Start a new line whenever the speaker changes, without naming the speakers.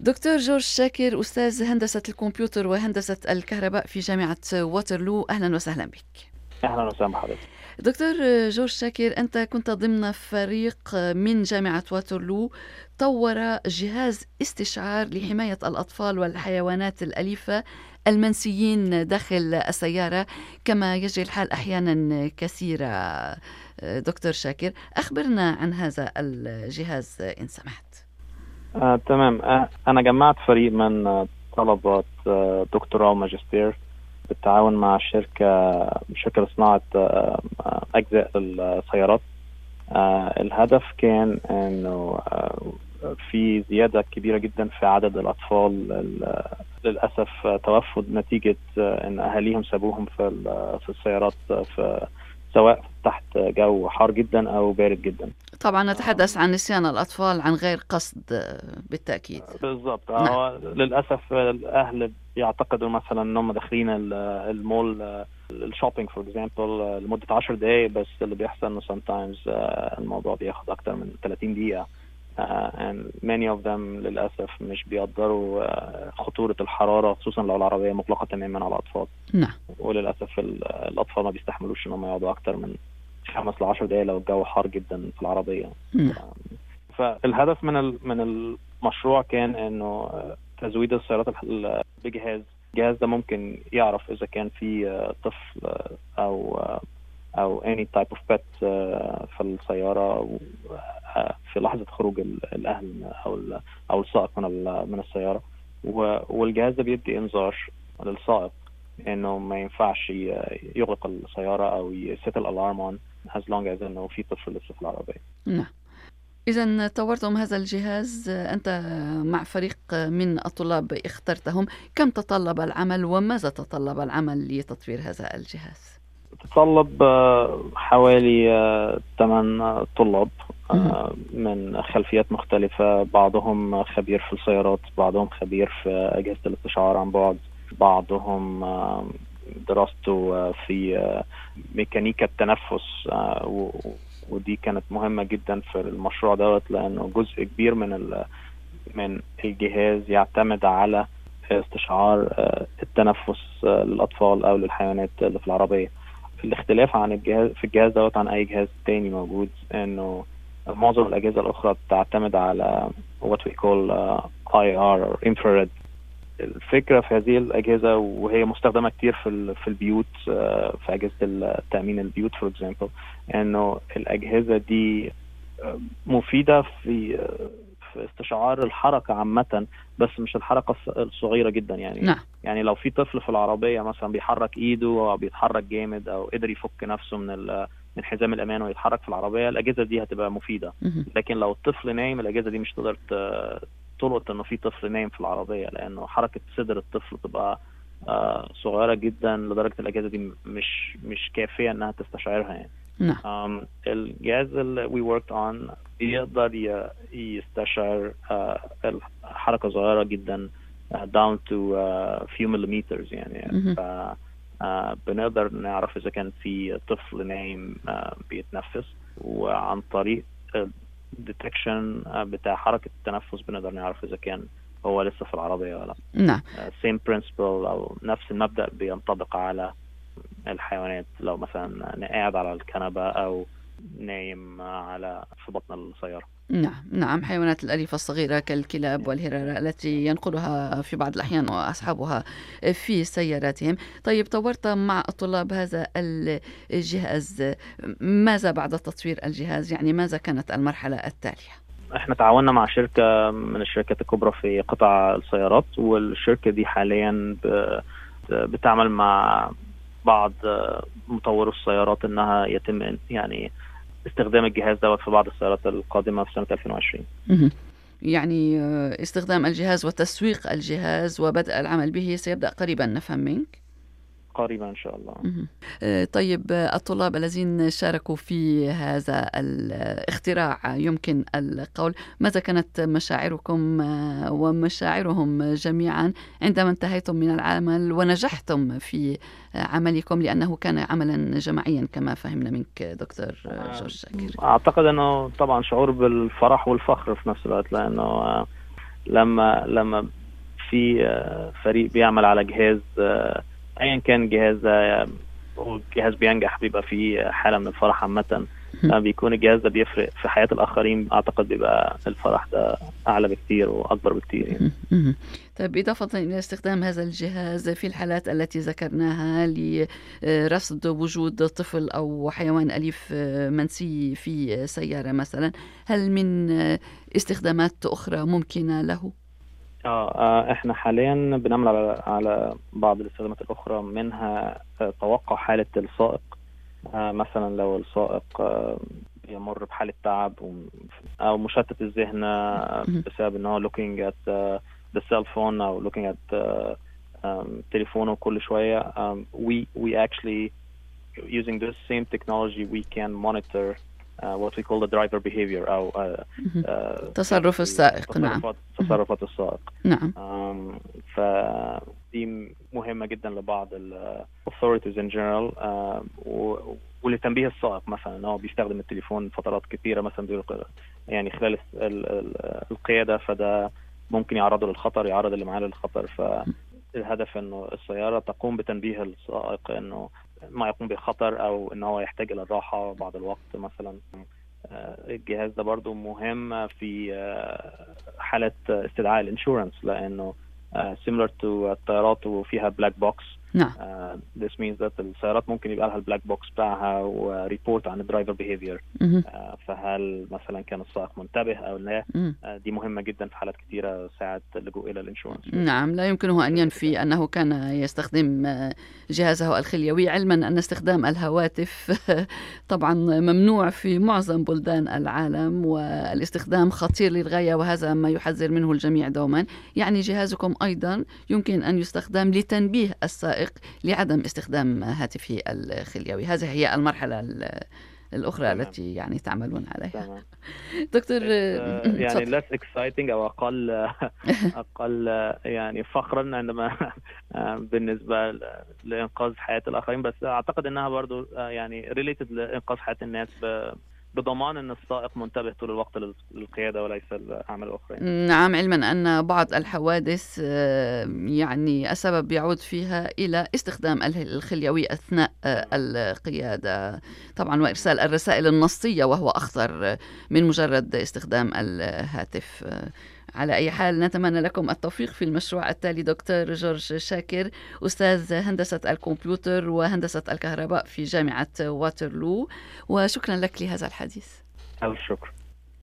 دكتور جورج شاكر أستاذ هندسة الكمبيوتر وهندسة الكهرباء في جامعة واترلو. أهلا وسهلا بك.
أهلا وسهلا بحضرتك.
دكتور جورج شاكر أنت كنت ضمن فريق من جامعة واترلو طور جهاز استشعار لحماية الأطفال والحيوانات الأليفة المنسيين داخل السيارة كما يجري الحال أحيانا كثيرة. دكتور شاكر أخبرنا عن هذا الجهاز إن سمحت.
آه، تمام. آه، أنا جمعت فريق من طلبة آه، دكتوراه وماجستير بالتعاون مع شركة شركة لصناعة آه، أجزاء السيارات آه، الهدف كان إنه آه، في زيادة كبيرة جدا في عدد الأطفال للأسف توفوا نتيجة إن أهاليهم سابوهم في السيارات في سواء تحت جو حار جدا أو بارد جدا.
طبعا نتحدث عن نسيان الأطفال عن غير قصد بالتأكيد.
بالضبط. نعم. للأسف الأهل يعتقدوا مثلا انهم داخلين المول ال shopping for example لمدة 10 دقائق بس اللي بيحصل إنه sometimes الموضوع بياخد أكتر من 30 دقيقة. And many of them للأسف مش بيقدروا uh, خطورة الحرارة خصوصا لو العربية مغلقه تماما على الأطفال.
نعم.
وللأسف الأطفال ما بيستحملوش انهم يقعدوا أكتر من خمس ل 10 دقائق لو الجو حار جدا في العربية.
نعم.
فالهدف من من المشروع كان إنه تزويد السيارات بجهاز الجهاز ده ممكن يعرف إذا كان في طفل أو أو any type of pet في السيارة في لحظة خروج الأهل أو أو السائق من من السيارة والجهاز ده بيدي إنذار للسائق إنه ما ينفعش يغلق السيارة أو يسيت الألارم اون as long as إنه في طفل لسه في العربية.
نعم. إذا طورتم هذا الجهاز أنت مع فريق من الطلاب اخترتهم كم تطلب العمل وماذا تطلب العمل لتطوير هذا الجهاز؟
تطلب حوالي 8 طلاب من خلفيات مختلفة. بعضهم خبير في السيارات بعضهم خبير في أجهزة الاستشعار عن بعد. بعضهم دراسته في ميكانيكا التنفس ودي كانت مهمة جدا في المشروع دوت لأنه جزء كبير من من الجهاز يعتمد على استشعار التنفس للأطفال أو للحيوانات اللي في العربيه الاختلاف عن الجهاز في الجهاز دوت عن أي جهاز تاني موجود إنه معظم الأجهزة الأخرى بتعتمد على what we call uh, IR or infrared. الفكرة في هذه الأجهزة وهي مستخدمة كتير في في البيوت في أجهزة التامين البيوت for example إنه الأجهزة دي مفيدة في في استشعار الحركة عامة بس مش الحركة الصغيرة جدا يعني.
نعم.
يعني لو في طفل في العربية مثلا بيحرك إيده أو بيتحرك جامد أو قدر يفك نفسه من من حزام الأمان ويتحرك في العربية الأجهزة دي هتبقى مفيدة. لكن لو الطفل نايم الأجهزة دي مش تقدر تلقط إنه في طفل نايم في العربية لأنه حركة صدر الطفل تبقى آه صغيرة جدا لدرجة الأجهزة دي مش مش كافية إنها تستشعرها يعني.
نعم.
الجهاز اللي we worked on يقدر يستشعر آه حركه صغيرة جدا down to few millimeters يعني. ف بنقدر نعرف إذا كان في طفل نايم بيتنفس. وعن طريق detection بتاع حركة التنفس بنقدر نعرف إذا كان هو لسه في العربية ولا
نعم.
same principle أو نفس المبدأ بينطبق على الحيوانات لو مثلا قاعد على الكنبة أو نايم على في بطن السيارة.
نعم نعم حيوانات الأليفة الصغيرة كالكلاب والهررة التي ينقلها في بعض الأحيان وأصحابها في سياراتهم. طيب طورت مع الطلاب هذا الجهاز. ماذا بعد تطوير الجهاز؟ يعني ماذا كانت المرحلة التالية؟
إحنا تعاوننا مع شركة من الشركات الكبرى في قطاع السيارات والشركة دي حاليا بتعمل مع بعض مطورو السيارات إنها يتم يعني استخدام الجهاز دوت في بعض السيارات القادمة في سنة 2020
يعني استخدام الجهاز وتسويق الجهاز وبدء العمل به سيبدأ قريبا نفهم منك؟
قريبا إن شاء الله.
طيب الطلاب الذين شاركوا في هذا الاختراع يمكن القول. ماذا كانت مشاعركم ومشاعرهم جميعا عندما انتهيتم من العمل ونجحتم في عملكم لأنه كان عملا جماعيا كما فهمنا منك دكتور جورج شاكر؟
أعتقد إنه طبعا شعور بالفرح والفخر في نفس الوقت لأنه لما لما في فريق بيعمل على جهاز ايا كان جهاز جهاز بينجح بيبقى فيه حالة من الفرح عامة بيكون الجهاز ده بيفرق في حياة الآخرين أعتقد بيبقى الفرح ده أعلى بكتير وأكبر بكتير يعني.
طيب إضافة إلى استخدام هذا الجهاز في الحالات التي ذكرناها لرصد وجود طفل أو حيوان أليف منسي في سيارة مثلا هل من استخدامات أخرى ممكنة له؟
آه إحنا حاليا بنعمل على على بعض الاستخدامات الأخرى منها توقع حالة السائق. آه مثلا لو السائق آه بيمر بحالة تعب أو مشتت الذهن بسبب إن هو looking at the cell phone أو at um, تليفونه كل شوية. um, we we actually using this same technology we can monitor what we call the driver behavior أو uh,
uh, تصرف السائق. نعم.
تصرفات السائق.
نعم.
Um, فدي مهمة جدا لبعض ال authorities in general. Uh, ولتنبيه السائق مثلا إن هو بيستخدم التليفون فترات كثيره مثلا يعني خلال القيادة فده ممكن يعرضه للخطر يعرض اللي معاه للخطر. فالهدف إنه السيارة تقوم بتنبيه السائق إنه ما يقوم بخطر أو إن هو يحتاج إلى الراحه بعض الوقت مثلا. الجهاز ده برضو مهم في حالة استدعاء ال insurance لأنه similar to الطيارات وفيها black box
نعم.
Uh, this means that السيارات ممكن يبقى لها ال black box بتاعها و report عن ال driver behavior uh, فهل مثلا كان السائق منتبه أو لا؟ uh, دي مهمة جدا في حالات كثيره ساعه اللجوء إلى ال insurance.
نعم لا يمكنه أن ينفي أنه كان يستخدم جهازه الخليوي علما أن استخدام الهواتف طبعا ممنوع في معظم بلدان العالم والاستخدام خطير للغاية وهذا ما يحذر منه الجميع دوما. يعني جهازكم أيضا يمكن أن يستخدم لتنبيه السائق. السائق لعدم استخدام هاتفه الخليوي هذه هي المرحلة الأخرى تمام. التي يعني تعملون عليها تمام. دكتور
يعني less exciting أو أقل أقل يعني فخرا عندما بالنسبة لإنقاذ حياة الآخرين بس أعتقد أنها برضو يعني related لإنقاذ حياة الناس بضمان إن السائق منتبه طول الوقت للقيادة وليس الاعمال الاخرى
نعم علما أن بعض الحوادث يعني السبب يعود فيها إلى استخدام الخليوي أثناء القيادة. طبعا وإرسال الرسائل النصية وهو أخطر من مجرد استخدام الهاتف. على أي حال نتمنى لكم التوفيق في المشروع التالي دكتور جورج شاكر أستاذ هندسة الكمبيوتر وهندسة الكهرباء في جامعة واترلو وشكرا لك لهذا الحديث.
الشكر